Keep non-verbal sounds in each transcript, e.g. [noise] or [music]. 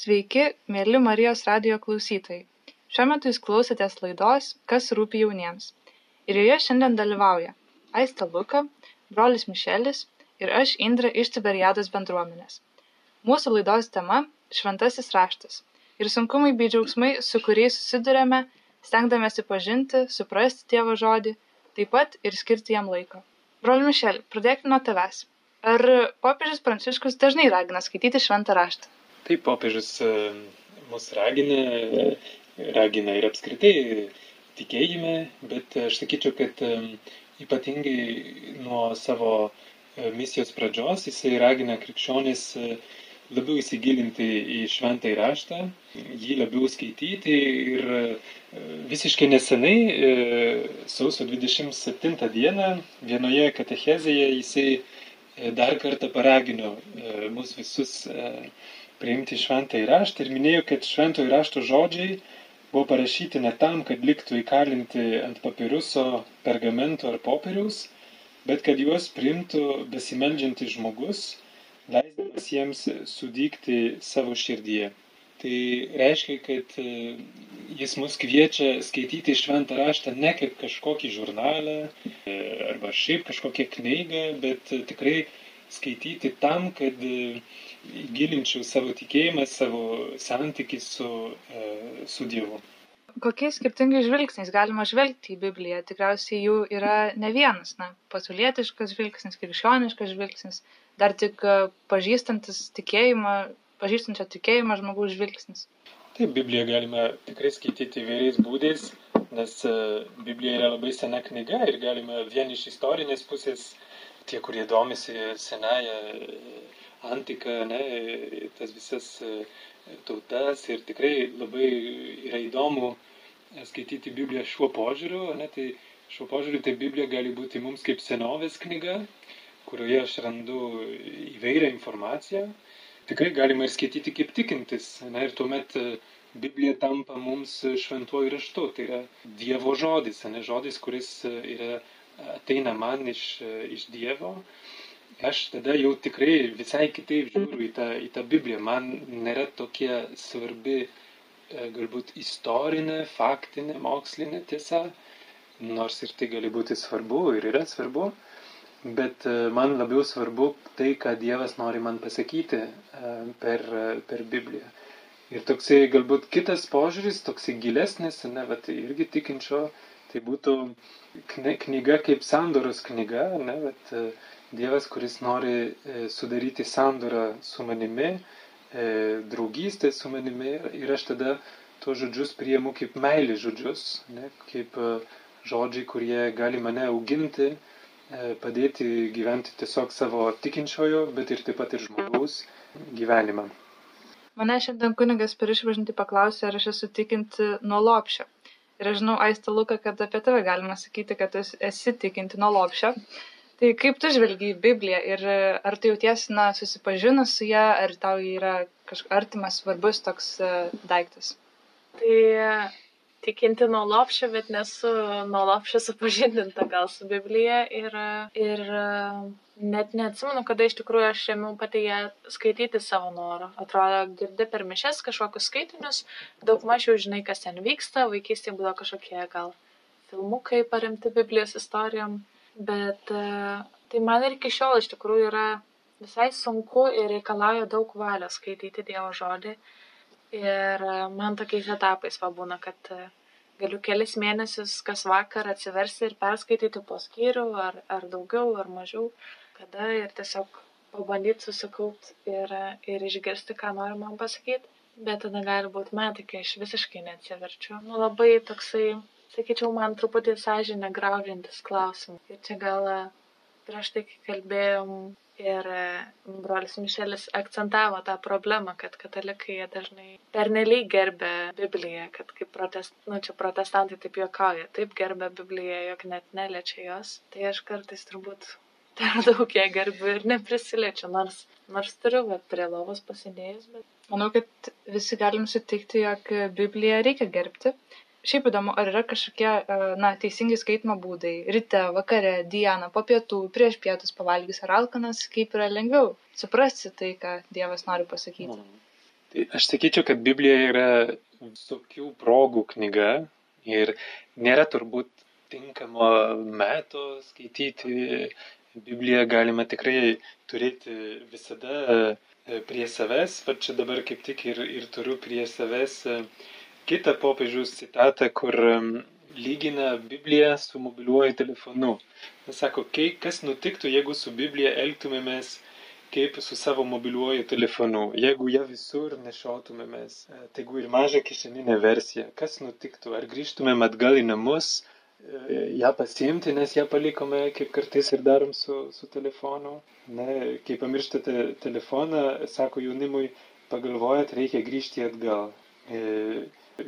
Sveiki, mėly Marijos radio klausytojai. Šiuo metu jūs klausotės laidos Kas rūpi jauniems. Ir joje šiandien dalyvauja Aista Luka, brolis Mišelis ir aš Indra iš Tiberiados bendruomenės. Mūsų laidos tema - šventasis raštas ir sunkumai bei džiaugsmai, su kuriais susidurėme, stengdamėsi pažinti, suprasti Dievo žodį, taip pat ir skirti jam laiko. Broli Mišeli, pradėkime nuo tavęs. Ar popiežius Pranciškus dažnai ragina skaityti šventą raštą? Taip, popiežius e, mus ragina, ragina ir apskritai tikėjime, bet aš sakyčiau, kad e, ypatingai nuo savo e, misijos pradžios jisai ragina krikščionis labiau įsigilinti į šventą įraštą, jį labiau skaityti ir visiškai nesenai, sausio 27 dieną, vienoje katechezėje jisai dar kartą paragino mus visus priimti šventą įraštą ir minėjo, kad švento įrašto žodžiai buvo parašyti ne tam, kad liktų įkalinti ant papiruso, pergamento ar popieriaus, bet kad juos priimtų besimeldžiantis žmogus, leisdamas jiems sudygti savo širdyje. Tai reiškia, kad e, jis mus kviečia skaityti šventą raštą ne kaip kažkokį žurnalą e, arba šiaip kažkokią knygą, bet tikrai skaityti tam, kad gilinčiau savo tikėjimą, savo santykį su, e, su Dievu. Kokiais skirtingais žvilgsniais galima žvelgti į Bibliją? Tikriausiai jų yra ne vienas, na, pasaulietiškas žvilgsnis, krikščioniškas žvilgsnis, dar tik e, pažįstantis tikėjimą, pažįstančio tikėjimą žmogaus žvilgsnis. Taip, Bibliją galima tikrai skaityti įvairiais būdais, nes e, Biblija yra labai sena knyga ir galima vien iš istorinės pusės, tie, kurie domisi senąją antiką, ne, tas visas e, tautas ir tikrai labai yra įdomu e, skaityti Bibliją šiuo požiūriu, ne, tai šiuo požiūriu tai Biblija gali būti mums kaip senovės knyga, kurioje aš randu įvairią informaciją. Tikrai galima ir skaityti kaip tikintis, ne, ir tuomet e, Biblija tampa mums šventuoju raštu, tai yra Dievo žodis, ne žodis, kuris yra, ateina man iš, iš Dievo aš tada jau tikrai visai kitaip žiūriu į tą, į tą Bibliją. Man nėra tokia svarbi e, galbūt istorinė, faktinė, mokslinė tiesa, nors ir tai gali būti svarbu ir yra svarbu, bet e, man labiau svarbu tai, ką Dievas nori man pasakyti e, per, per Bibliją. Ir toksai galbūt kitas požiūris, toksai gilesnis, ne, bet irgi tikinčio, tai būtų knyga kaip sandoros knyga, ne, bet Dievas, kuris nori e, sudaryti sandorą su manimi, e, draugystę su manimi ir aš tada tuos žodžius priemu kaip meilį žodžius, ne, kaip e, žodžiai, kurie gali mane auginti, padėti gyventi tiesiog savo tikinčiojo, bet ir taip pat ir žmogaus gyvenimą. Mane šiandien kunigas per išvažinti paklausė, ar aš esu tikinti nuo lopšio. Ir aš žinau, Aista Luka, kad apie tave galima sakyti, kad esi tikinti nuo lopšio. Tai kaip tu žvelgi į Bibliją ir e, ar tu jautiesi, na, susipažinus su ją, ar tau yra kažkoks artimas, svarbus toks uh, daiktas? Tai tikinti nuo lopšio, bet nesu nuo lopšio supažindinta gal su Biblija ir, ir net neatsimenu, kada iš tikrųjų aš ėmiau pati ją skaityti savo norą. Atrodo, girdi per mišes kažkokius skaitinius, daug mažiau žinai, kas ten vyksta, vaikystėje buvo kažkokie gal filmukai paremti Biblijos istorijom bet e, tai man ir iki šiol iš tikrųjų yra visai sunku ir reikalauja daug valios skaityti Dievo žodį. Ir e, man tokiais etapais va būna, kad e, galiu kelis mėnesius kas vakar atsiversti ir perskaityti po skyrių, ar, ar daugiau, ar mažiau, kada ir tiesiog pabandyti susikaupti ir, ir išgirsti, ką nori man pasakyti. Bet tada gali būti metai, kai aš visiškai neatsiverčiu. Nu, labai toksai sakyčiau, man truputį sąžinę graužiantis klausimas. Ir čia gal e, prieš tai, kai kalbėjom ir e, brolis Mišelis akcentavo tą problemą, kad katalikai dažnai pernelyg gerbė Bibliją, kad kaip protest, nu, čia protestantai taip juokauja, taip gerbė Bibliją, jog net neliečia jos. Tai aš kartais turbūt [laughs] per daug ją gerbiu ir neprisiliečiu, nors, nors turiu va, prie lovos pasidėjus. Bet... Manau, kad visi galim sutikti, jog Bibliją reikia gerbti šiaip įdomu ar yra kažkokie e, na teisingi skaitymo būdai. Ryte vakare dieną po pietų prieš pietus pavalgius ar alkanas kaip yra lengviau suprasti tai ką dievas nori pasakyti. Tai aš sakyčiau, kad Biblija yra visokių progų knyga ir nėra turbūt tinkamo meto skaityti. Bibliją galima tikrai turėti visada e, prie savęs, va čia dabar kaip tik ir, ir turiu prie savęs e, kitą popiežiaus citatą, kur lygina Bibliją su mobiliuoju telefonu. Jis sako, kas nutiktų, jeigu su Biblija elgtumėmės kaip su savo mobiliuoju telefonu. Jeigu ją visur nešiotumėmės, e, tegu ir mažą kišeninę versiją, kas nutiktų? Ar grįžtumėm atgal į namus, e, ją pasiimti, nes ją palikome, kaip kartais ir darom su, su telefonu. Ne, kai pamirštate telefoną, sako jaunimui, pagalvojat, reikia grįžti atgal. E,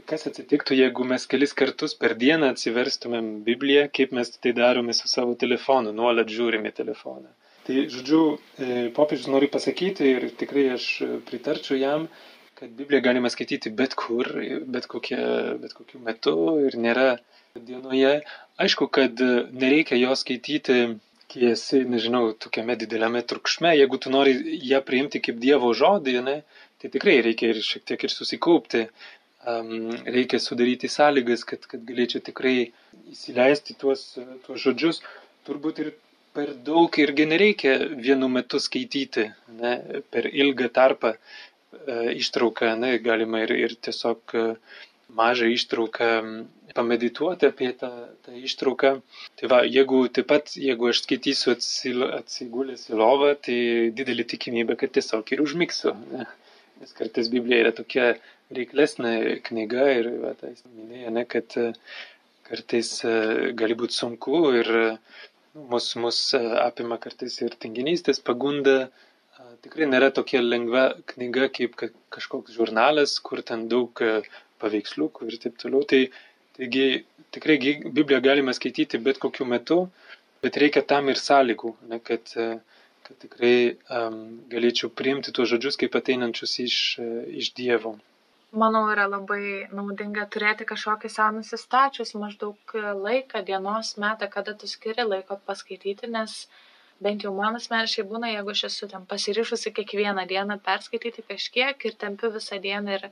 kas atsitiktų, jeigu mes kelis kartus per dieną atsiverstumėm Bibliją, kaip mes tai darome su savo telefonu, nuolat žiūrime telefoną. Tai, žodžiu, e, popiežius nori pasakyti ir tikrai aš pritarčiau jam, kad Bibliją galima skaityti bet kur, bet, kokia, bet kokiu metu ir nėra dienoje. Aišku, kad nereikia jo skaityti, kai esi, nežinau, tokiame dideliame trukšme. Jeigu tu nori ją priimti kaip Dievo žodį, ne, tai tikrai reikia ir šiek tiek ir susikaupti. Um, reikia sudaryti sąlygas, kad, kad galėčiau tikrai įsileisti tuos, tuos žodžius. Turbūt ir per daug irgi nereikia vienu metu skaityti, ne, per ilgą tarpą e, ištrauką, ne, galima ir, ir tiesiog e, mažą ištrauką pamedituoti apie tą, tą ištrauką. Tai va, jeigu taip pat, jeigu aš skaitysiu atsigulęs į lovą, tai didelį tikimybę, kad tiesiog ir užmigsiu. Ne? Nes kartais Biblija yra tokia reiklesnė knyga ir va, tai minėjo, ne, kad e, kartais gali būti sunku ir mus, mus e, apima kartais ir tinginystės pagunda. Tikrai nėra tokia lengva knyga kaip kažkoks žurnalas, kur ten daug e, paveiksliukų ir taip toliau. Tai, taigi tikrai Bibliją galime skaityti bet kokiu metu, bet reikia tam ir sąlygų, ne, kad, e, kad tikrai um, galėčiau priimti tuos žodžius kaip ateinančius iš, iš Dievo. Manau yra labai naudinga turėti kažkokį sau nusistačius maždaug laiką dienos metą kada tu skiri laiko paskaityti nes bent jau man asmeniškai būna jeigu aš esu ten pasiryžusi kiekvieną dieną perskaityti kažkiek ir tempiu visą dieną ir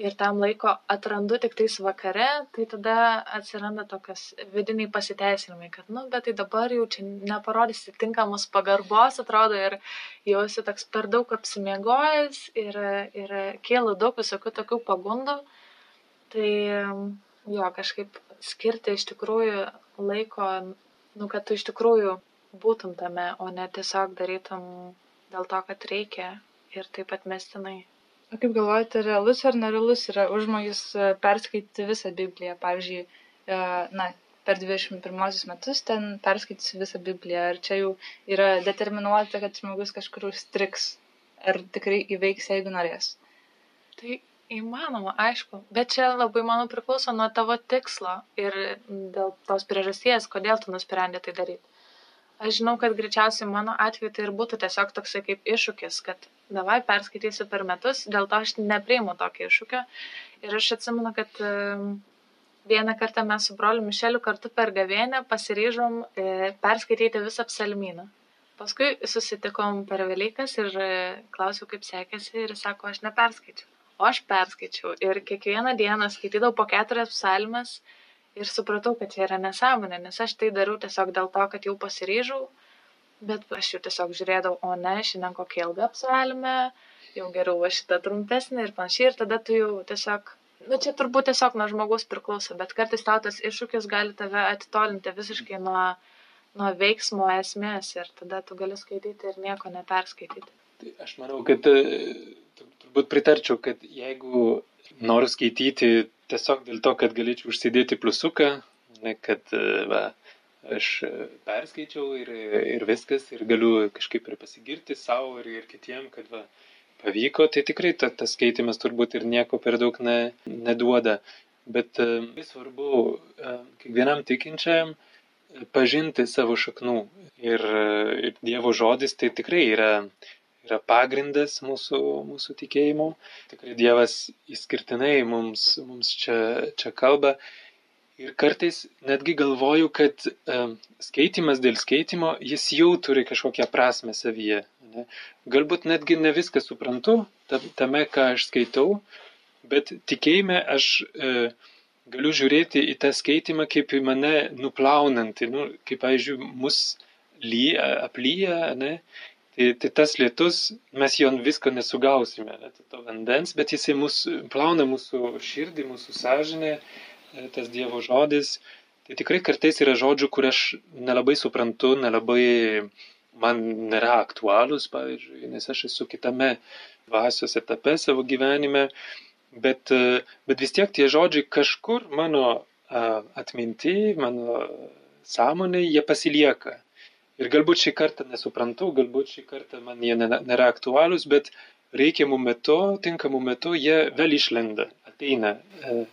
ir tam laiko atrandu tik tais vakare, tai tada atsiranda tokios vidiniai pasiteisinimai, kad, nu, bet tai dabar jau čia neparodysi tinkamos pagarbos, atrodo, ir jau esi toks per daug apsimiegojęs ir, ir kėlų daug visokių tokių pagundų. Tai jo, kažkaip skirti iš tikrųjų laiko, nu, kad tu iš tikrųjų būtum tame, o ne tiesiog darytum dėl to, kad reikia ir taip atmestinai. O kaip galvojate, realus ar nerealus yra užmojis e, perskaityti visą Bibliją? Pavyzdžiui, e, na, per 21 metus ten perskaitysi visą Bibliją. Ar čia jau yra determinuota, kad žmogus kažkur užstriks? Ar tikrai įveiks, jeigu norės? Tai įmanoma, aišku. Bet čia labai, manau, priklauso nuo tavo tikslo ir dėl tos priežasties, kodėl tu nusprendė tai daryti. Aš žinau, kad greičiausiai mano atveju tai ir būtų tiesiog toksai kaip iššūkis, kad davai perskaitysiu per metus, dėl to aš nepriimu tokio iššūkio. Ir aš atsimenu, kad vieną kartą mes su broliu Mišeliu kartu per gavienę pasiryžom e, perskaityti visą psalmyną. Paskui susitikom per Velykas ir e, klausiau, kaip sekėsi ir sako, aš neperskaičiau. O aš perskaičiau ir kiekvieną dieną skaitydavau po keturias psalmes ir supratau, kad čia yra nesąmonė, nes aš tai dariau tiesiog dėl to, kad jau pasiryžau, bet aš jau tiesiog žiūrėdavau, o ne, šiandien kokia ilga apsvalime, jau geriau va šitą trumpesnį ir panašiai, ir tada tu jau tiesiog, nu čia turbūt tiesiog nuo žmogaus priklauso, bet kartais tau tas iššūkis gali tave atitolinti visiškai nuo, nuo veiksmo esmės ir tada tu gali skaityti ir nieko neperskaityti. Tai aš manau, kad e, turbūt pritarčiau, kad jeigu noriu skaityti tiesiog dėl to, kad galėčiau užsidėti plusuką, ne, kad e, va, aš e, perskaičiau ir, ir viskas, ir galiu kažkaip ir pasigirti savo ir, ir kitiem, kad va, pavyko, tai tikrai ta, tas skaitimas turbūt ir nieko per daug ne, neduoda. Bet e, labai svarbu kiekvienam tikinčiam pažinti savo šaknų. Ir, ir Dievo žodis tai tikrai yra yra pagrindas mūsų, mūsų tikėjimo. Tikrai Dievas įskirtinai mums, mums čia, čia kalba. Ir kartais netgi galvoju, kad um, skaitimas dėl skaitimo, jis jau turi kažkokią prasme savyje. Ne? Galbūt netgi ne viską suprantu tame, ką aš skaitau, bet tikėjime aš e, galiu žiūrėti į tą skaitimą kaip į mane nuplaunantį, nu, kaip, pavyzdžiui, mus lyja, aplyja, ne? Tai, tai tas lietus, mes jo visko nesugausime, ne, to vandens, bet jisai mus plauna mūsų širdį, mūsų sąžinę, E, tas Dievo žodis. Tai tikrai kartais yra žodžių, kur aš nelabai suprantu, nelabai man nėra aktualūs, pavyzdžiui, nes aš esu kitame dvasios etape savo gyvenime, bet, e, bet vis tiek tie žodžiai kažkur mano atminti, mano sąmonė, jie pasilieka. Ir galbūt šį kartą nesuprantu, galbūt šį kartą man jie nėra aktualūs, bet reikiamų metu, tinkamų metu jie vėl išlenda, ateina. E,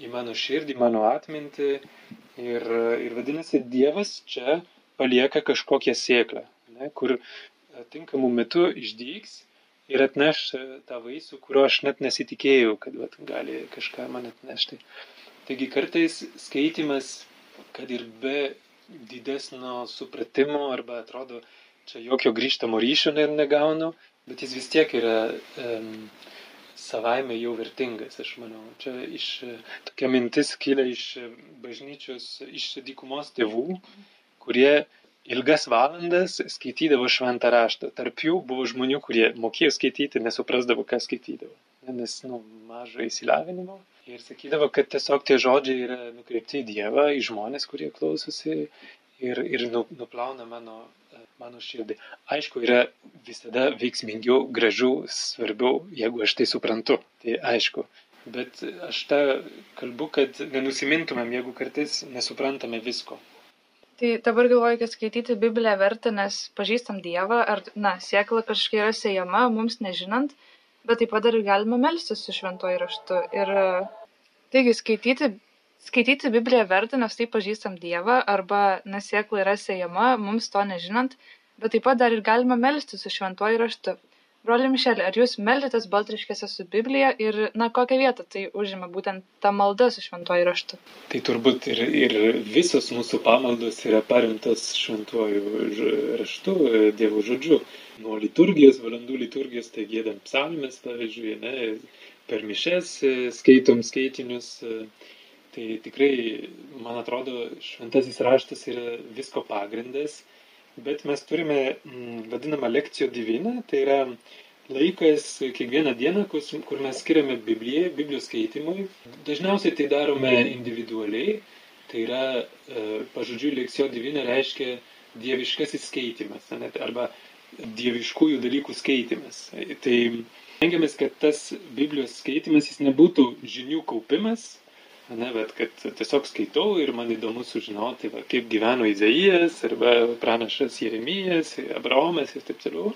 į mano širdį, mano atmintį. Ir, ir vadinasi, Dievas čia palieka kažkokią sėklą, ne, kur tinkamų metų išdygs ir atneš tą vaisių, kurio aš net nesitikėjau, kad vat, gali kažką man atnešti. Taigi kartais skaitimas, kad ir be didesnio supratimo arba atrodo, čia jokio grįžtamo ryšio negaunu, bet jis vis tiek yra um, savaime jau vertingas, aš manau. Čia iš tokia mintis kyla iš bažnyčios, iš dykumos tėvų, kurie ilgas valandas skaitydavo šventą raštą. Tarp jų buvo žmonių, kurie mokėjo skaityti, nesuprasdavo, ką skaitydavo. Nes, nu, mažo įsilavinimo. Ir sakydavo, kad tiesiog tie žodžiai yra nukreipti į Dievą, į žmonės, kurie klausosi ir, ir nu, nuplauna mano mano širdį. Aišku, yra visada veiksmingiau, gražiau, svarbiau, jeigu aš tai suprantu. Tai aišku. Bet aš tą kalbu, kad nenusimintumėm, jeigu kartais nesuprantame visko. Tai dabar galvoju, kad skaityti Bibliją verta, nes pažįstam Dievą, ar, na, siekla kažkiek yra siejama, mums nežinant, bet taip pat ir galime melstis su šventuoju raštu. Ir taigi skaityti Skaityti Bibliją verta, nes taip pažįstam Dievą, arba nesiekla yra siejama, mums to nežinant, bet taip pat dar ir galima melstis su šventuoju raštu. Broli Mišelė, ar jūs meldėtės Baltriškėse su Biblija ir, na, kokią vietą tai užima būtent ta malda su šventuoju raštu? Tai turbūt ir, ir visos mūsų pamaldos yra paremtos šventuoju raštu, Dievo žodžiu. Nuo liturgijos, valandų liturgijos, tai gėdam psalmės, pavyzdžiui, ne, per mišes skaitom skaitinius Tai tikrai, man atrodo, šventasis raštas yra visko pagrindas, bet mes turime mm, vadinamą lekcijo diviną, tai yra laikas kiekvieną dieną, kur mes skiriame Biblijai, Biblijos skaitimui. Dažniausiai tai darome individualiai, tai yra e, pažodžiui lekcijo divinė reiškia dieviškasis skaitimas, arba dieviškųjų dalykų skaitimas. Tai tengiamės, kad tas Biblijos skaitimas jis nebūtų žinių kaupimas, Ne, bet kad tiesiog skaitau ir man įdomu sužinoti, va, kaip gyveno Izaijas arba pranašas Jeremijas, Abraomas ir taip toliau.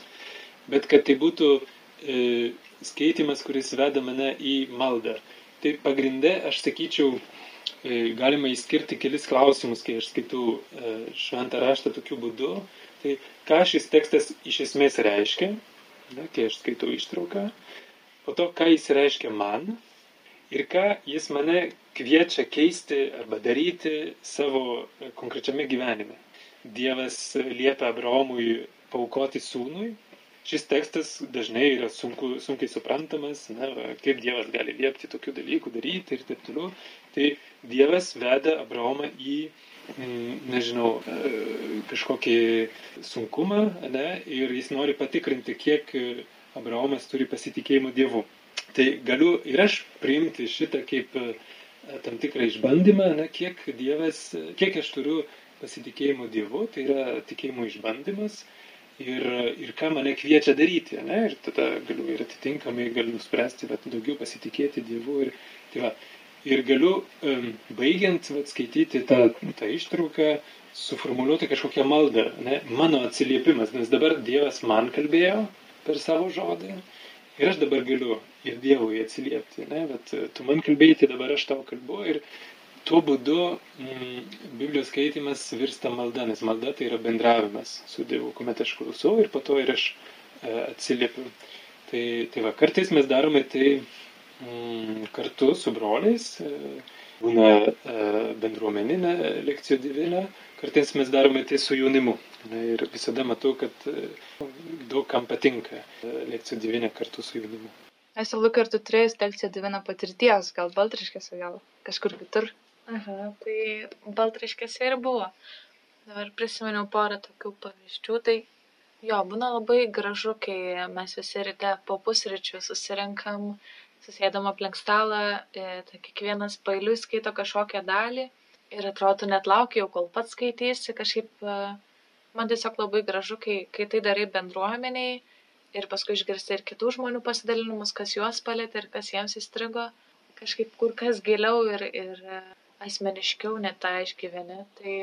Bet kad tai būtų e, skaitimas, kuris veda mane į maldą. Tai pagrindė, aš sakyčiau, e, galima įskirti kelis klausimus, kai aš skaitau e, šventą raštą tokiu būdu. Tai ką šis tekstas iš esmės reiškia, ne, kai aš skaitau ištrauką. Po to, ką jis reiškia man ir ką jis mane kviečia keisti arba daryti savo konkrečiame gyvenime. Dievas liepia Abraomui paukoti sūnui. Šis tekstas dažnai yra sunku, sunkiai suprantamas, na, kaip Dievas gali liepti tokių dalykų daryti ir taip toliau. Tai Dievas veda Abraomą į, mm, nežinau, e, kažkokį sunkumą ne, ir jis nori patikrinti, kiek Abraomas turi pasitikėjimo Dievu. Tai galiu ir aš priimti šitą kaip uh, tam tikrą išbandymą, na, kiek Dievas, kiek aš turiu pasitikėjimo Dievu, tai yra tikėjimo išbandymas ir, ir ką mane kviečia daryti, ne, ir tada galiu ir atitinkamai galiu nuspręsti, bet daugiau pasitikėti Dievu ir, tai va, ir galiu um, baigiant vat, skaityti tą, tą ištrauką, suformuoluoti kažkokią maldą, ne, mano atsiliepimas, nes dabar Dievas man kalbėjo per savo žodį ir aš dabar galiu ir Dievui atsiliepti. Ne? Bet e, tu man kalbėjai, tai dabar aš tau kalbu ir tuo būdu mm, Biblijos skaitimas virsta malda, nes malda tai yra bendravimas su Dievu, kuomet aš klausau ir po to ir aš e, atsiliepiu. Tai, tai va, kartais mes darome tai mm, kartu su broliais, e, būna bendruomeninė lekcijų divinė, kartais mes darome tai su jaunimu. Ir visada matau, kad daug kam patinka lekcijų divinė kartu su jaunimu. Esu Luka, ar tu turėjai lekciją divinę patirties, gal baltriškėse, gal kažkur kitur? Aha, tai baltriškėse ir buvo. Dabar prisiminiau porą tokių pavyzdžių, tai jo, būna labai gražu, kai mes visi ryte po pusryčių susirinkam, susėdam aplink stalą, e, tai kiekvienas pailiui skaito kažkokią dalį ir atrodo net laukiu, kol pats skaitysi, kažkaip e, man tiesiog labai gražu, kai, kai tai darai bendruomeniai ir paskui išgirsti ir kitų žmonių pasidalinimus, kas juos palėtė ir kas jiems įstrigo, kažkaip kur kas giliau ir, ir asmeniškiau net tą išgyveni. Tai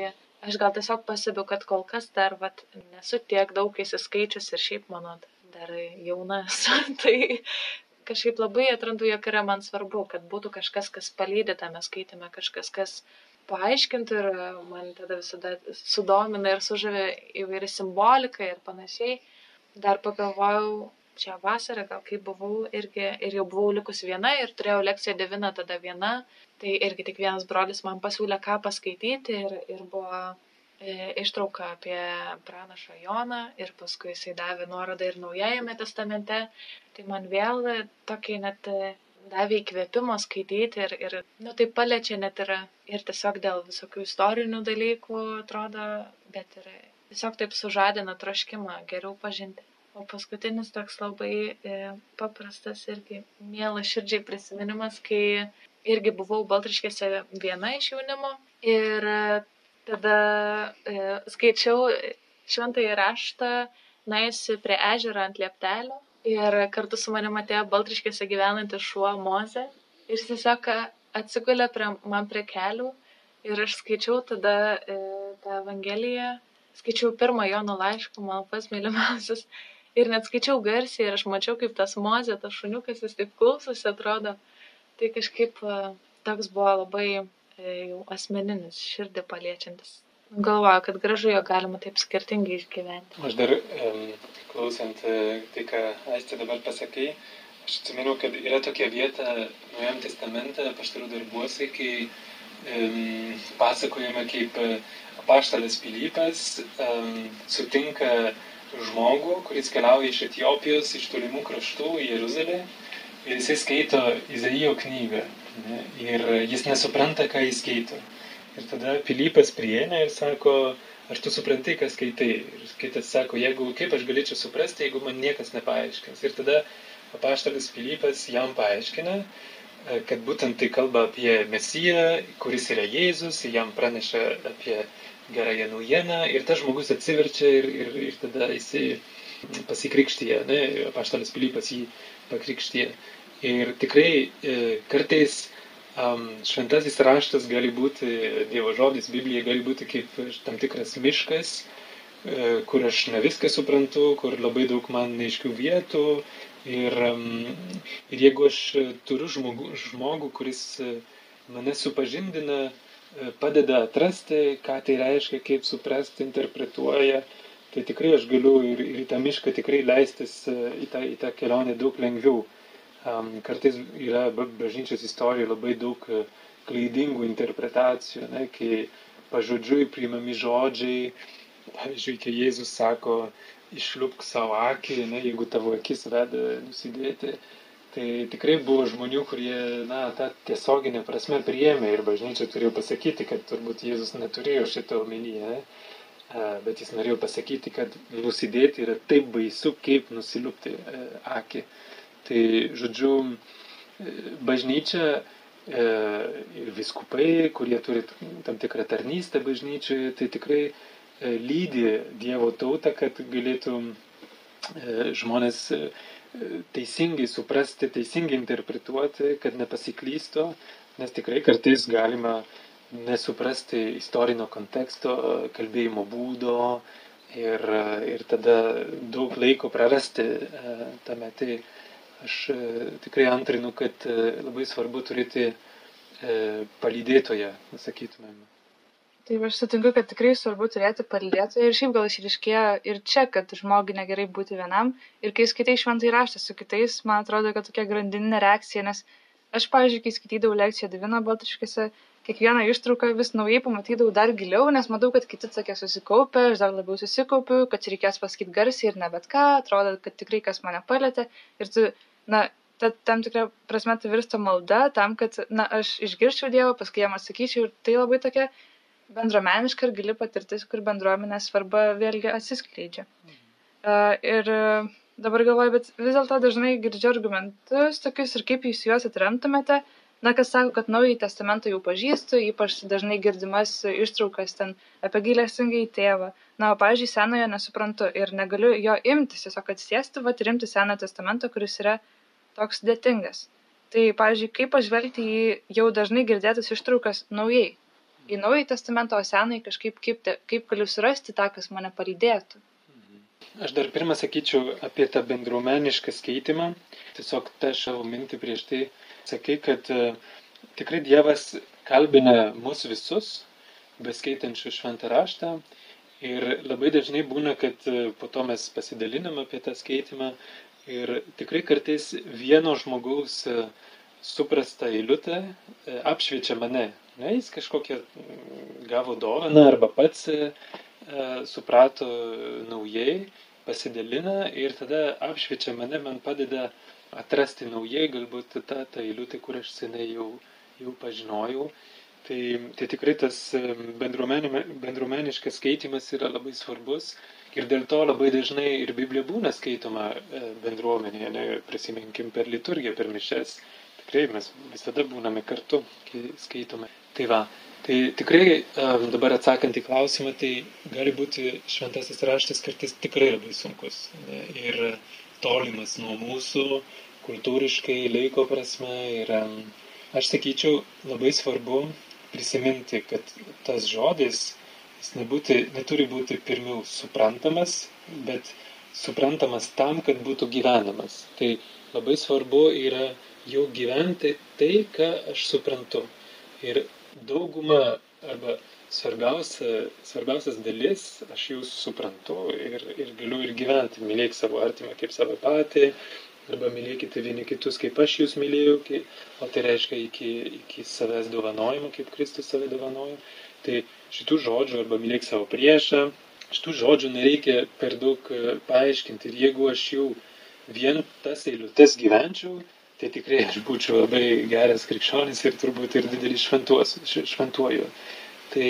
aš gal tiesiog pastebiu, kad kol kas dar vat, nesu tiek daug įsiskaičius ir šiaip mano dar jauna esu, [laughs] tai kažkaip labai atrandu, jog yra man svarbu, kad būtų kažkas, kas palydė tame skaitime, kažkas, kas paaiškintų ir man tada visada sudomina ir sužavė įvairi simbolika ir panašiai. Dar pagalvojau, šią vasarą, gal kai buvau irgi ir jau buvau likus viena ir turėjau lekciją devyną tada viena, tai irgi tik vienas brolis man pasiūlė ką paskaityti ir, ir buvo e, ištrauka apie pranašą Joną ir paskui jisai davė nuorodą ir Naujajame testamente, tai man vėl tokį net e, davė įkvėpimo skaityti ir, ir nu, tai paliečia net ir, ir tiesiog dėl visokių istorinių dalykų atrodo, bet ir tiesiog taip sužadina troškimą geriau pažinti. O paskutinis toks labai e, paprastas irgi mielas širdžiai prisiminimas, kai irgi buvau Baltriškėse viena iš jaunimo ir tada e, skaičiau šventąjį raštą, naisi prie ežero ant lieptelio ir kartu su manimi atėjo Baltriškėse gyvenantis šuo Moze ir jis tiesiog atsigulė prie, man prie kelių ir aš skaičiau tada e, tą Evangeliją, skaičiau pirmą Jono laišką, man pas mylimiausias ir net skaičiau garsiai ir aš mačiau, kaip tas Moze, tas šuniukas, jis taip klausosi, atrodo tai kažkaip e, toks buvo labai e, jau asmeninis, širdį paliečiantis. Galvoju, kad gražu jo galima taip skirtingai išgyventi. Aš dar um, klausant e, tai, ką Aistė dabar pasakai, aš atsimenu, kad yra tokia vieta Naujam testamente, paštarų darbuose, kai um, pasakojama, kaip apaštalas Pilypas sutinka žmogų, kuris keliauja iš Etijopijos, iš tolimų kraštų į Jeruzalę ir jisai skaito Izaijo knygą ir jis nesupranta, ką jis skaito. Ir tada Pilypas prieina ir sako, ar tu supranti, ką skaitai. Ir kitas sako, jeigu, kaip aš galėčiau suprasti, jeigu man niekas nepaaiškins. Ir tada apaštalis Pilypas jam paaiškina, e, kad būtent tai kalba apie Mesiją, kuris yra Jėzus, jam praneša apie gerąją naujieną ir tas žmogus atsiverčia ir, ir, ir tada jisai pasikrikštyje, ne, apaštalis Pilypas jį pakrikštyje. Ir tikrai e, kartais um, šventasis raštas gali būti, Dievo žodis, Biblija gali būti kaip tam tikras miškas, e, kur aš ne viską suprantu, kur labai daug man neiškių vietų. Ir, ir jeigu aš turiu žmogų, žmogų kuris mane supažindina, padeda atrasti, ką tai reiškia, kaip suprasti, interpretuoja, tai tikrai aš galiu ir, ir į tą mišką tikrai leistis e, į tą, į tą kelionę daug lengviau. Um, kartais yra bažnyčios istorijoje labai daug e, klaidingų interpretacijų, ne, kai pažodžiui priimami žodžiai, pavyzdžiui, kai Jėzus sako, išliupk savo akį, ne, jeigu tavo akis veda nusidėti, tai tikrai buvo žmonių, kurie, na, tą tiesioginę prasme priėmė ir bažnyčia turėjo pasakyti, kad turbūt Jėzus neturėjo šitą omenyje. Bet jis norėjo pasakyti, kad nusidėti yra taip baisu, kaip nusiliupti akį. Tai, žodžiu, bažnyčia ir viskupai, kurie turi tam tikrą tarnystę bažnyčioje, tai tikrai lydi Dievo tautą, kad galėtų žmonės teisingai suprasti, teisingai interpretuoti, kad nepasiklystų, nes tikrai kartais galima nesuprasti istorinio konteksto, kalbėjimo būdo ir, ir tada daug laiko prarasti e, tame. Tai aš e, tikrai antrinu, kad e, labai svarbu turėti palydėtoje, sakytumėm. Taip, aš sutinku, kad tikrai svarbu turėti palydėtoją ir šiaip gal išriškėjo ir čia, kad žmogui negerai būti vienam. Ir kai skaitai šventai raštą su kitais, man atrodo, kad tokia grandininė reakcija, nes aš, pavyzdžiui, kai skaitydavau lekciją Divino Baltriškėse, kiekvieną ištrauką vis naujai pamatydavau dar giliau, nes matau, kad kiti tokie susikaupę, aš dar labiau susikaupiu, kad čia reikės pasakyti garsiai ir ne bet ką, atrodo, kad tikrai kas mane palėtė. Ir tu, na, ta, tam tikrą prasme tai virsta malda tam, kad, na, aš išgirščiau Dievą, paskui jam atsakyčiau ir tai labai tokia bendruomeniška ir gili patirtis, kur bendruomenės svarba vėlgi atsiskleidžia. Uh, ir uh, dabar galvoju, bet vis dėlto dažnai girdžiu argumentus tokius ir kaip jūs juos atremtumėte, na, kas sako, kad naująjį testamentą jau pažįstu, ypač dažnai girdimas ištraukas ten apie gailestingai tėvą. Na, o, pavyzdžiui, senojo nesuprantu ir negaliu jo imtis, tiesiog atsėsti, va, ir imti seną testamentą, kuris yra toks sudėtingas. Tai, pavyzdžiui, kaip pažvelgti į jau dažnai girdėtas ištraukas naujai, į naująjį testamentą, o senąjį kažkaip, kaip, kaip galiu surasti tą, kas mane palydėtų. Aš dar pirmą sakyčiau apie tą bendruomenišką skaitimą. Tiesiog tą savo mintį prieš tai sakai, kad uh, tikrai Dievas kalbina mus visus, beskaitančių šventą raštą. Ir labai dažnai būna, kad uh, po to mes pasidalinam apie tą skaitimą. Ir tikrai kartais vieno žmogaus uh, suprasta eilutė apšviečia mane. Ne, jis kažkokią mm, gavo dovaną arba pats E, suprato naujai, pasidalina ir tada apšviečia mane, man padeda atrasti naujai galbūt tą, tą eilutę, kur aš senai jau, jau pažinojau. Tai, tai tikrai tas e, bendruomeniškas skaitimas yra labai svarbus ir dėl to labai dažnai ir Biblija būna skaitoma e, bendruomenėje, ne, prisiminkim per liturgiją, per mišes. Tikrai mes visada būname kartu, kai skaitome. Tai va, Tai tikrai dabar atsakant į klausimą, tai gali būti šventasis raštas kartais tikrai labai sunkus ne, ir tolimas nuo mūsų kultūriškai, laiko prasme. Ir aš sakyčiau, labai svarbu prisiminti, kad tas žodis, jis nebūti, neturi būti pirmiau suprantamas, bet suprantamas tam, kad būtų gyvenamas. Tai labai svarbu yra jau gyventi tai, ką aš suprantu. Ir daugumą arba svarbiausia, svarbiausias dalis aš jau suprantu ir, ir galiu ir gyventi. Mylėk savo artimą kaip savo patį, arba mylėkite vieni kitus, kaip aš jūs mylėjau, o tai reiškia iki, iki savęs dovanojimo, kaip Kristus save dovanojo. Tai šitų žodžių, arba mylėk savo priešą, šitų žodžių nereikia per daug e, paaiškinti. Ir jeigu aš jau vien tas eilutes gyvenčiau, tai tikrai aš būčiau labai geras krikščionis ir turbūt ir didelis šventuos, šventuoju. Tai,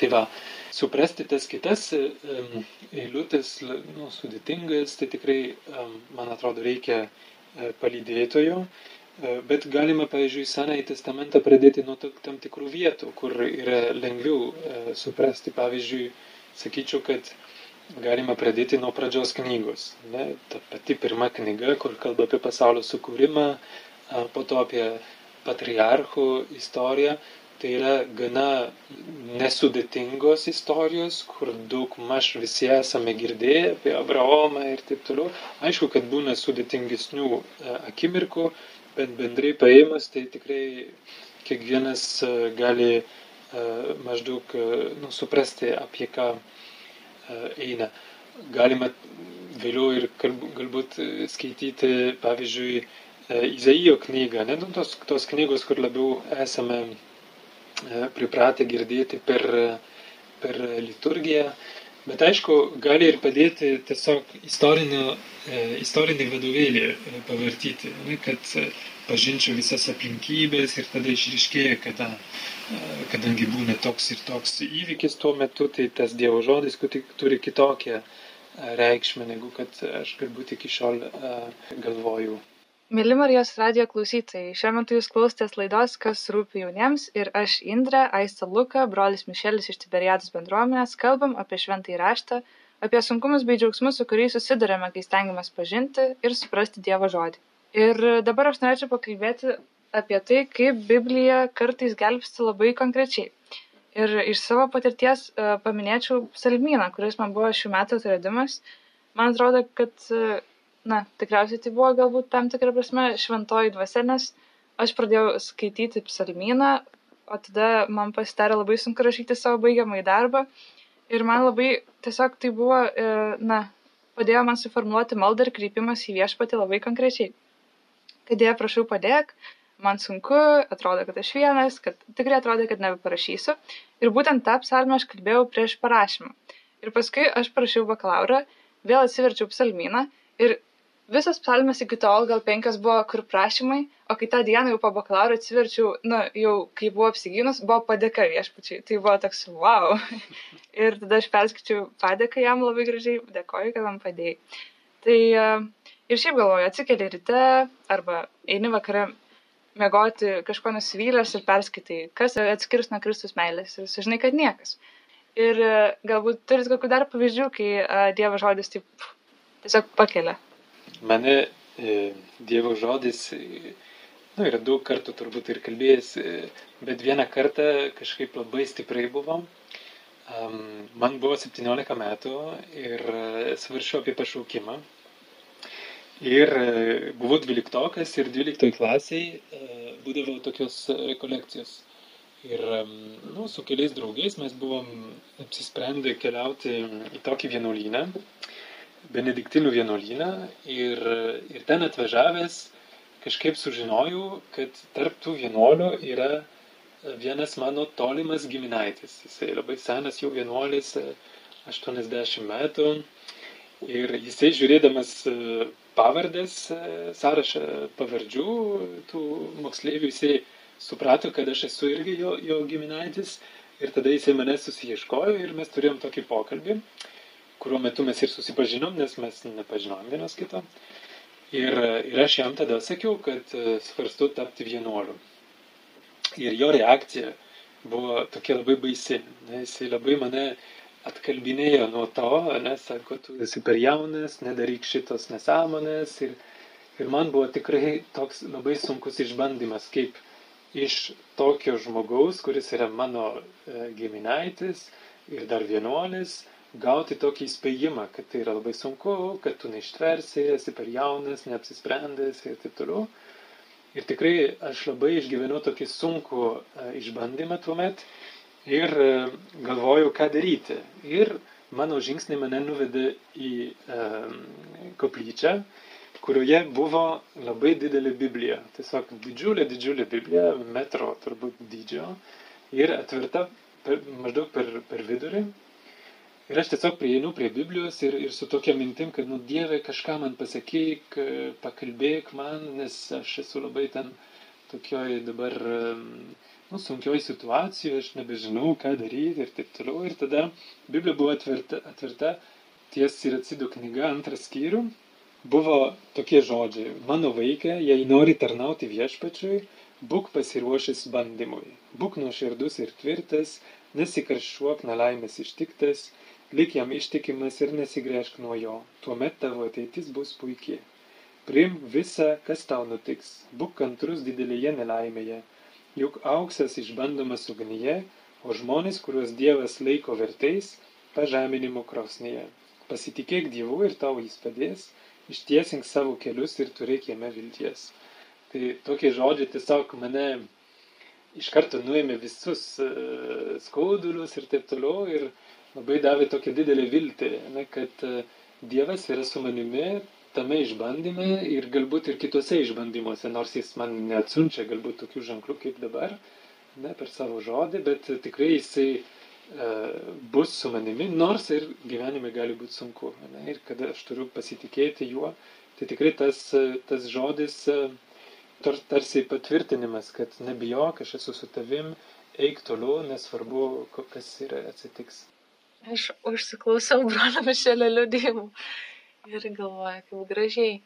tai va, suprasti tas kitas um, eilutės, nu, sudėtingas, tai tikrai, um, man atrodo, reikia uh, palydėtojo, uh, bet galima, pavyzdžiui, Senąjį testamentą pradėti nuo tam tikrų vietų, kur yra lengviau uh, suprasti. Pavyzdžiui, sakyčiau, kad galima pradėti nuo pradžios knygos. Ne? Ta pati pirma knyga, kur kalba apie pasaulio sukūrimą, po to apie patriarchų istoriją. Tai yra gana nesudėtingos istorijos, kur daug maž visi esame girdėję apie Abraomą ir taip toliau. Aišku, kad būna sudėtingesnių akimirkų, bet bendrai paėmus, tai tikrai kiekvienas gali maždaug nu, suprasti, apie ką eina. Galima vėliau ir galbūt skaityti, pavyzdžiui, Izaijo knygą, ne? Nu, tos, tos knygos, kur labiau esame pripratę girdėti per, per liturgiją, bet aišku, gali ir padėti tiesiog istorinį vadovėlį pavartyti, ne, kad pažinčiau visas aplinkybės ir tada išriškėja, kada, kadangi būna toks ir toks įvykis tuo metu, tai tas Dievo žodis turi kitokią reikšmę, negu kad aš galbūt iki šiol galvojau. Mėly Marijos radio klausytojai, šiuo metu jūs klausotės laidos, kas rūpi jauniems ir aš Indrė, Aista Luka, brolis Mišelis iš Tiberiados bendruomenės, kalbam apie šventąjį raštą, apie sunkumus bei džiaugsmus, su kuriais susidurėme, kai stengiamės pažinti ir suprasti Dievo žodį. Ir dabar aš norėčiau pakalbėti apie tai, kaip Biblija kartais gelbsti labai konkrečiai. Ir iš savo patirties uh, paminėčiau psalmyną, kuris man buvo šių metų atradimas. Man atrodo, kad, uh, na, tikriausiai tai buvo galbūt tam tikrą prasme šventoji dvasia, nes aš pradėjau skaityti psalmyną, o tada man pasidarė labai sunku rašyti savo baigiamąjį darbą. Ir man labai tiesiog tai buvo, uh, na, padėjo man suformuoluoti maldą ir kreipimas į viešpatį labai konkrečiai kad Dieve, prašau padėk man sunku, atrodo, kad aš vienas, kad tikrai atrodo, kad nebeparašysiu. Ir būtent tą psalmę aš kalbėjau prieš parašymą. Ir paskui aš parašiau bakalaurą, vėl atsiverčiau psalmyną ir visas psalmes iki tol gal penkios buvo kur prašymai, o kai tą dieną jau po bakalauro atsiverčiau, na, jau kai buvo apsigynus, buvo padėka viešpačiai. Tai buvo toks, wow. [laughs] ir tada aš perskaičiau padėką jam labai gražiai, dėkoju, kad man padėjai. Tai ir šiaip galvoju, atsikeli ryte arba eini vakarą mėgoti kažko nusivylęs ir perskaitai, kas atskirs nuo Kristus meilės ir sužinai, kad niekas. Ir galbūt turit kokių dar pavyzdžių, kai Dievo žodis taip tiesiog pakelia mane e, Dievo žodis, e, nu, yra daug kartų turbūt ir kalbėjęs, e, bet vieną kartą kažkaip labai stipriai buvo. Um, man buvo 17 metų ir svaršiau apie pašaukimą. Ir buvau dvyliktokas ir dvyliktoj klasiai būdavo tokios rekolekcijos. Ir nu, su keliais draugais mes buvom apsisprendę keliauti į tokį vienuolyną. Benediktinų vienuolyną ir, ir ten atvažiavęs kažkaip sužinojau, kad tarp tų vienuolių yra vienas mano tolimas giminaitis. Jisai labai senas jau vienuolis, 80 metų. Ir jisai žiūrėdamas pavardės, sąrašą pavardžių tų moksleivių, jisai suprato, kad aš esu irgi jo, jo giminaitis. Ir tada jisai mane susieškojo ir mes turėjom tokį pokalbį kuriuo metu mes ir susipažinom, nes mes nepažinom vienas kito. Ir, ir aš jam tada sakiau, kad e, svarstu tapti vienuoliu. Ir jo reakcija buvo tokia labai baisi, nes jis labai mane atkalbinėjo nuo to, nes sako, tu esi per jaunas, nedaryk šitos nesąmonės. Ir, ir man buvo tikrai toks labai sunkus išbandymas, kaip iš tokio žmogaus, kuris yra mano e, giminaitis ir dar vienuolis, gauti tokį įspėjimą, kad tai yra labai sunku, kad tu neištversi, esi per jaunas, neapsisprendęs ir taip toliau. Ir tikrai aš labai išgyvenau tokį sunkų e, išbandymą tuo met ir e, galvojau, ką daryti. Ir mano žingsniai mane nuvedė į um, koplyčią, kurioje buvo labai didelė Biblija. Tiesiog didžiulė, didžiulė Biblija, metro turbūt dydžio ir atvirta per, maždaug per, per vidurį Ir aš tiesiog prieinu prie Biblijos ir, ir su tokia mintim, kad, nu, Dieve, kažką man pasakyk, pakalbėk man, nes aš esu labai ten tokioj dabar, nu, sunkioj situacijoje, aš nebežinau, ką daryti ir taip toliau. Ir tada Biblija buvo atverta, atverta ties ir atsido knyga, antras skyrių. Buvo tokie žodžiai, mano vaikė, jei nori tarnauti viešpačiui, būk pasiruošęs bandymui, būk nuoširdus ir tvirtas, nesikaršuok nelaimės ištiktas, lik jam ištikimas ir nesigręžk nuo jo, tuomet tavo ateitis bus puikiai. Priim visą, kas tau nutiks, būk kantrus didelėje nelaimėje, juk auksas išbandomas ugnyje, o žmonės, kuriuos Dievas laiko vertais, pažeminimo krosnėje. Pasitikėk Dievu ir tau jis padės, ištiesink savo kelius ir turėk jame vilties. Tai tokie žodžiai tiesiog mane iš karto nuėmė visus uh, skaudulius ir taip toliau. Ir, labai davė tokią didelę viltį, ne, kad e, Dievas yra su manimi tame išbandyme ir galbūt ir kitose išbandymuose, nors jis man neatsunčia galbūt tokių ženklų kaip dabar, ne, per savo žodį, bet tikrai jisai e, bus su manimi, nors ir gyvenime gali būti sunku. Ne, ir kada aš turiu pasitikėti juo, tai tikrai tas, tas žodis e, tar, tarsi patvirtinimas, kad nebijok, aš esu su tavim, eik toliau, nesvarbu, kas yra atsitiks. Aš užsiklausiau brolio Mišelio liudijimų ir galvoju, kaip gražiai.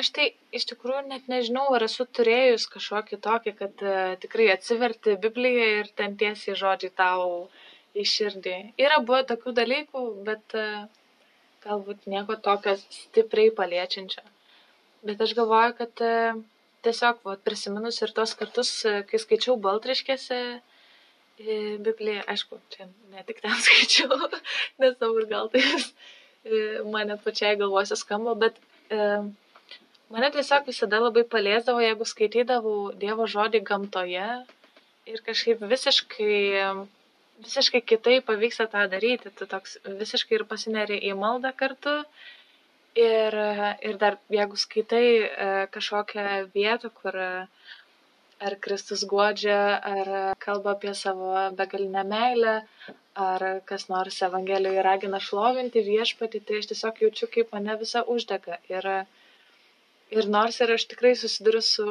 Aš tai iš tikrųjų net nežinau, ar esu turėjus kažkokį tokį, kad uh, tikrai atsiverti Bibliją ir ten tiesiai žodžiai tau į širdį. Yra buvę tokių dalykų, bet uh, galbūt nieko tokio stipriai paliečiančio. Bet aš galvoju, kad uh, tiesiog va, prisiminus ir tos kartus, kai skaičiau Baltriškėse, Bibliją, aišku, čia ne tik ten [laughs] skaičiau, nes dabar gal tai man net pačiai galvose skamba, bet e, mane tiesiog visada labai paliesdavo, jeigu skaitydavau Dievo žodį gamtoje ir kažkaip visiškai, visiškai kitaip pavyksta tą daryti. Tu toks visiškai ir pasineri į maldą kartu. Ir, ir dar jeigu skaitai e, kažkokią vietą, kur ar Kristus godžia, ar kalba apie savo begalinę meilę, ar kas nors Evangelijoje ragina šlovinti viešpatį, tai aš tiesiog jaučiu, kaip mane visa uždega. Ir, ir nors ir aš tikrai susiduriu su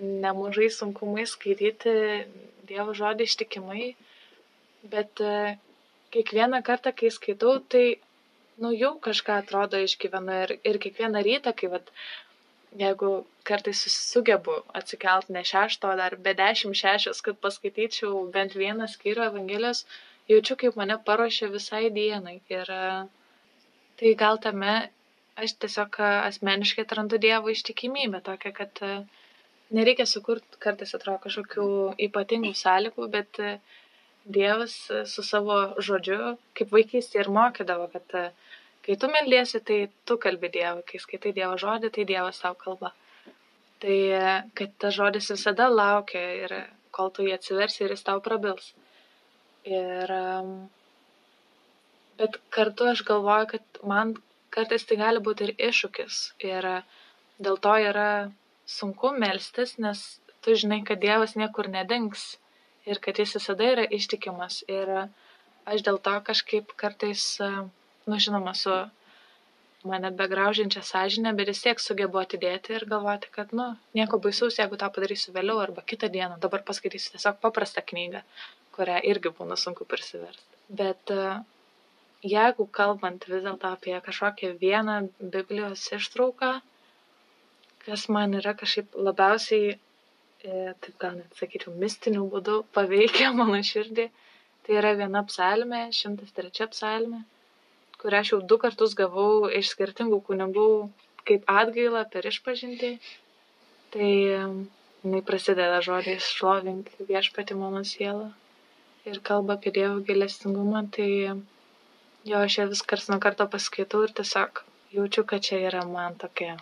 nemažai sunkumais skaityti Dievo žodį ištikimai, bet kiekvieną kartą, kai skaitau, tai, nu, jau kažką atrodo išgyvenu ir, ir kiekvieną rytą, kai, vat, jeigu kartais sugebu atsikelt ne šešto, dar be dešimt šešios, kad paskaityčiau bent vieną skyrių Evangelijos, jaučiu, kaip mane paruošia visai dienai. Ir tai gal tame aš tiesiog asmeniškai atrandu Dievo ištikimybę tokią, kad nereikia sukurti kartais atrodo kažkokių ypatingų sąlygų, bet Dievas su savo žodžiu, kaip vaikystė ir mokydavo, kad kai tu meldiesi, tai tu kalbi Dievui, kai skaitai Dievo žodį, tai Dievas tau kalba. Tai kad tas žodis visada laukia ir kol tu jį atsiversi ir jis tau prabils. Ir, bet kartu aš galvoju, kad man kartais tai gali būti ir iššūkis. Ir dėl to yra sunku melstis, nes tu žinai, kad Dievas niekur nedings ir kad jis visada yra ištikimas. Ir aš dėl to kažkaip kartais, nu žinoma, su mane begraužiančia sąžinė, bet vis tiek sugebu atidėti ir galvoti, kad, nu, nieko baisaus, jeigu tą padarysiu vėliau arba kitą dieną, dabar paskaitysiu tiesiog paprastą knygą, kurią irgi būna sunku prisiversti. Bet jeigu kalbant vis dėlto apie kažkokią vieną Biblijos ištrauką, kas man yra kažkaip labiausiai E, taip gal net sakyčiau, mistiniu būdu paveikia mano širdį. Tai yra viena psalmė, 103 psalmė, kurią aš jau du kartus gavau iš skirtingų kunigų kaip atgailą per išpažinti. Tai jinai prasideda žodžiais šlovink viešpati mano sielą ir kalba apie Dievo gilestingumą. Tai jo aš ją vis kars nuo karto paskaitau ir tiesiog jaučiu, kad čia yra man tokia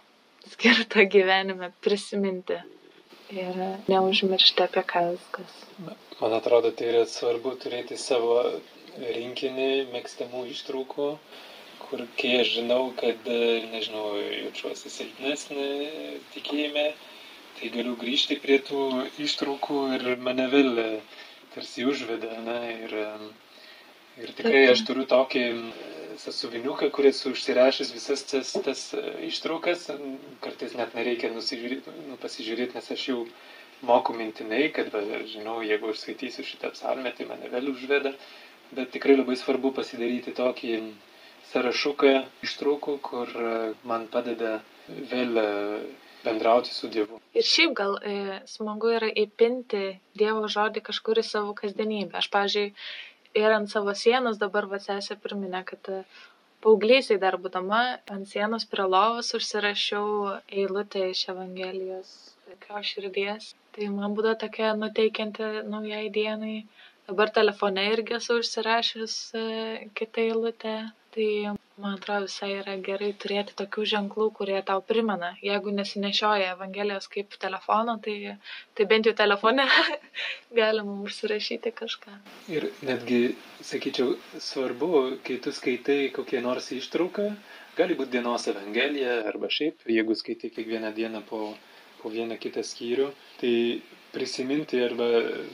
skirta gyvenime prisiminti ir neužmiršti apie ką viskas. Man atrodo, tai yra svarbu turėti savo rinkinį mėgstamų ištraukų, kur kai aš žinau, kad, nežinau, jaučiuosi silpnesnė tikėjime, tai galiu grįžti prie tų ištraukų ir mane vėl tarsi užveda. Ne, ir, ir tikrai aš turiu tokį sąsiuviniuką, kuris užsirašęs visas tas, tas e, ištraukas, kartais net nereikia nu, pasižiūrėti, nes aš jau moku mintinai, kad, va, žinau, jeigu aš skaitysiu šitą psalmę, tai mane vėl užveda, bet tikrai labai svarbu pasidaryti tokį sąrašuką ištraukų, kur e, man padeda vėl e, bendrauti su Dievu. Ir šiaip gal e, smagu yra įpinti Dievo žodį kažkur į savo kasdienybę. Aš, pažiūrėjau, ir ant savo sienos dabar va sesė priminė, kad e, paauglysai dar būdama ant sienos prie lovos užsirašiau eilutę iš Evangelijos jo širdies. Tai man būdavo tokia nuteikianti naujai dienai. Dabar telefone irgi esu užsirašęs e, kitą eilutę. Tai man atrodo visai yra gerai turėti tokių ženklų, kurie tau primena. Jeigu nesinešioja Evangelijos kaip telefono, tai, tai bent jau telefone [laughs] galima užsirašyti kažką. Ir netgi, sakyčiau, svarbu, kai tu skaitai kokią nors ištrauką, gali būti dienos Evangelija arba šiaip, jeigu skaitai kiekvieną dieną po, po vieną kitą skyrių, tai prisiminti arba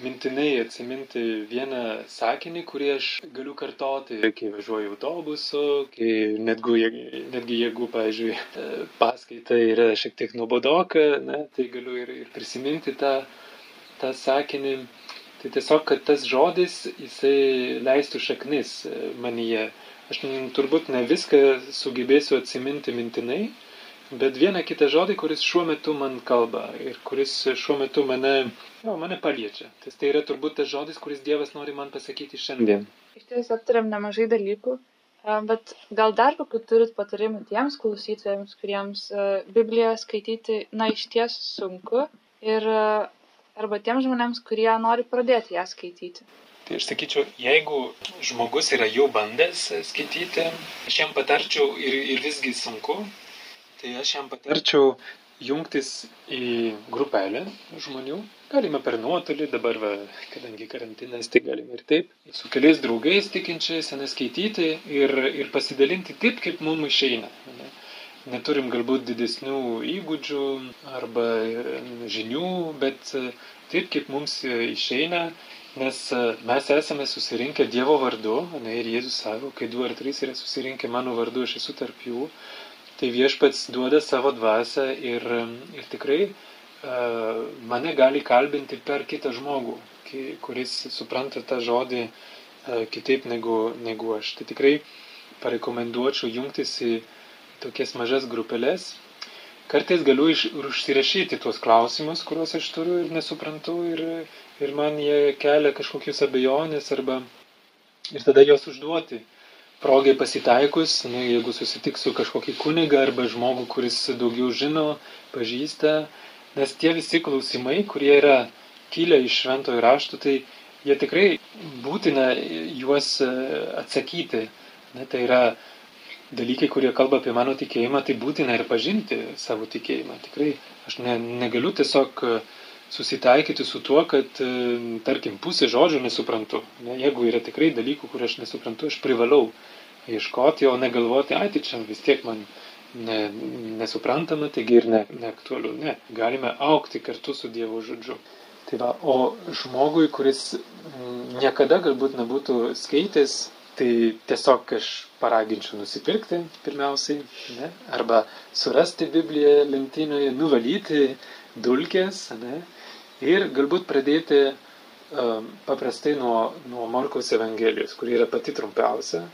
mintinai atsiminti vieną sakinį, kurį aš galiu kartoti, kai važiuoju autobusu, kai netgi, netgi jeigu, pavyzdžiui, [laughs] paskaita yra šiek tiek nuobodoka, ne, tai galiu ir, ir prisiminti tą, tą sakinį. Tai tiesiog, kad tas žodis, jisai leistų šaknis manyje. Aš turbūt ne viską sugebėsiu atsiminti mintinai, bet vieną kitą žodį, kuris šiuo metu man kalba ir kuris šiuo metu mane, jo, mane paliečia. Tas tai yra turbūt tas žodis, kuris Dievas nori man pasakyti šiandien. Iš tiesų aptarėm nemažai dalykų, bet gal dar kokių turit patarimų tiems klausytojams, kuriems Bibliją skaityti, na, iš ties sunku ir arba tiems žmonėms, kurie nori pradėti ją skaityti. Tai aš sakyčiau, jeigu žmogus yra jau bandęs skaityti, aš jam patarčiau ir, ir visgi sunku, Tai aš jam patarčiau jungtis į grupelę žmonių. Galime per nuotolį, dabar, va, kadangi karantinas, tai galime ir taip. Su keliais draugais tikinčiais, neskaityti ir, ir pasidalinti taip, kaip mums išeina. Ne? neturim galbūt didesnių įgūdžių arba žinių, bet taip, kaip mums išeina, nes mes esame susirinkę Dievo vardu, ne, ir Jėzus savo, kai du ar trys yra susirinkę mano vardu, aš esu tarp jų, tai viešpats duoda savo dvasę ir, ir tikrai uh, mane gali kalbinti per kitą žmogų, kuris supranta tą žodį uh, kitaip negu, negu aš. Tai tikrai parekomenduočiau jungtis į tokias mažas grupelės kartais galiu iš, užsirašyti tuos klausimus, kuriuos aš turiu ir nesuprantu ir, ir man jie kelia kažkokius abejonės arba ir tada juos užduoti. Progai pasitaikus, ne, jeigu susitiksiu kažkokį kunigą arba žmogų, kuris daugiau žino, pažįsta, nes tie visi klausimai, kurie yra kilę iš šventojo rašto, tai jie tikrai būtina juos e, atsakyti. Ne, tai yra dalykai, kurie kalba apie mano tikėjimą, tai būtina ir pažinti savo tikėjimą. Tikrai aš ne, negaliu tiesiog e, susitaikyti su tuo, kad, e, tarkim, pusė žodžių nesuprantu. Ne, jeigu yra tikrai dalykų, kur aš nesuprantu, aš privalau ieškoti, o negalvoti, ai, tai čia vis tiek man ne, nesuprantama, taigi ir ne, neaktualiu. Ne, galime aukti kartu su Dievo žodžiu. Tai va, o žmogui, kuris niekada galbūt nebūtų skaitęs Tai tiesiog aš paraginčiau nusipirkti pirmiausiai, ne? arba surasti Bibliją lentynoje, nuvalyti dulkės ne? Ir galbūt pradėti um, paprastai nuo, nuo Morkaus Evangelijos, kuri yra pati trumpiausia.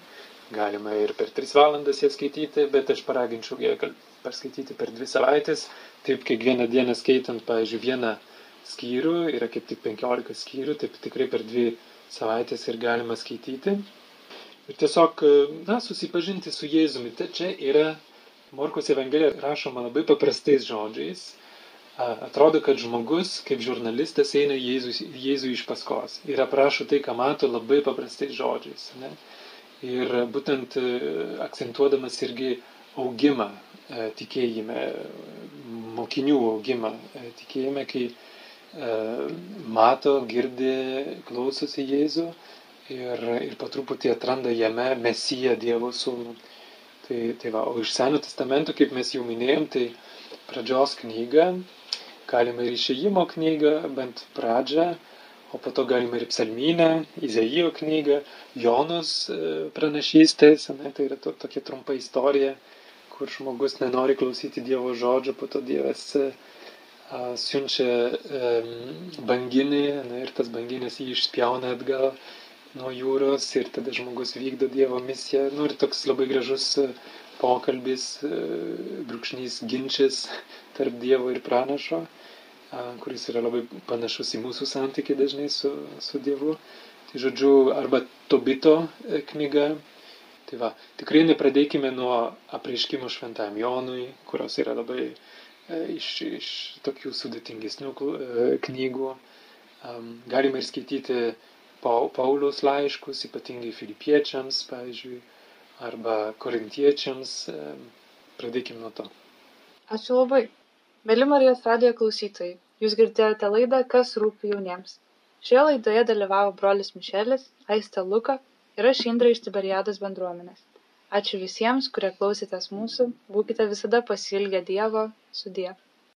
Galima ir per tris valandas ją skaityti, bet aš paraginčiau ją perskaityti per dvi savaitės. Taip, kiekvieną dieną skaitant, pavyzdžiui, vieną skyrių, yra kaip tik 15 skyrių, taip tikrai per dvi savaitės ir galima skaityti. Ir tiesiog, na, susipažinti su Jėzumi. Tai čia yra Morkos Evangelija rašoma labai paprastais žodžiais. Atrodo, kad žmogus, kaip žurnalistas, eina Jėzus, Jėzui iš paskos ir aprašo tai, ką mato labai paprastais žodžiais. Ne? Ir būtent e, akcentuodamas irgi augimą e, tikėjime, mokinių augimą e, tikėjime, kai mato, girdi, klausosi Jėzų ir, ir po truputį atranda jame Mesiją Dievo sūnų. Tai, tai va, o iš Senio testamento, kaip mes jau minėjom, tai pradžios knyga, galima ir išėjimo knygą, bent pradžią, o po to galima ir psalmynę, Izaijo knygą, Jonos e, pranašystės, ne, tai yra to, tokia trumpa istorija, kur žmogus nenori klausyti Dievo žodžio, po to Dievas a, siunčia a, banginį ne, ir tas banginis jį išspjauna atgal nuo jūros ir tada žmogus vykdo Dievo misiją. Nu ir toks labai gražus e, pokalbis, e, brūkšnys ginčis tarp Dievo ir pranašo, kuris yra labai panašus į mūsų santykį dažnai su, su Dievu. Tai žodžiu, arba Tobito e, knyga. Tai va, tikrai nepradėkime nuo apreiškimų šventam Jonui, kurios yra labai iš, iš tokių sudėtingesnių knygų. Galime ir skaityti Pauliaus laiškus, ypatingai filipiečiams, pavyzdžiui, arba korintiečiams. Pradėkime nuo to. Ačiū labai. Mėly Marijos radijo klausytojai, jūs girdėjote laidą Kas rūpi jauniems. Šioje laidoje dalyvavo brolis Mišelis, Aista Luka ir aš Indra iš Tiberiados bendruomenės. Ačiū visiems, kurie klausėtės mūsų, būkite visada pasilgę Dievo, sudie.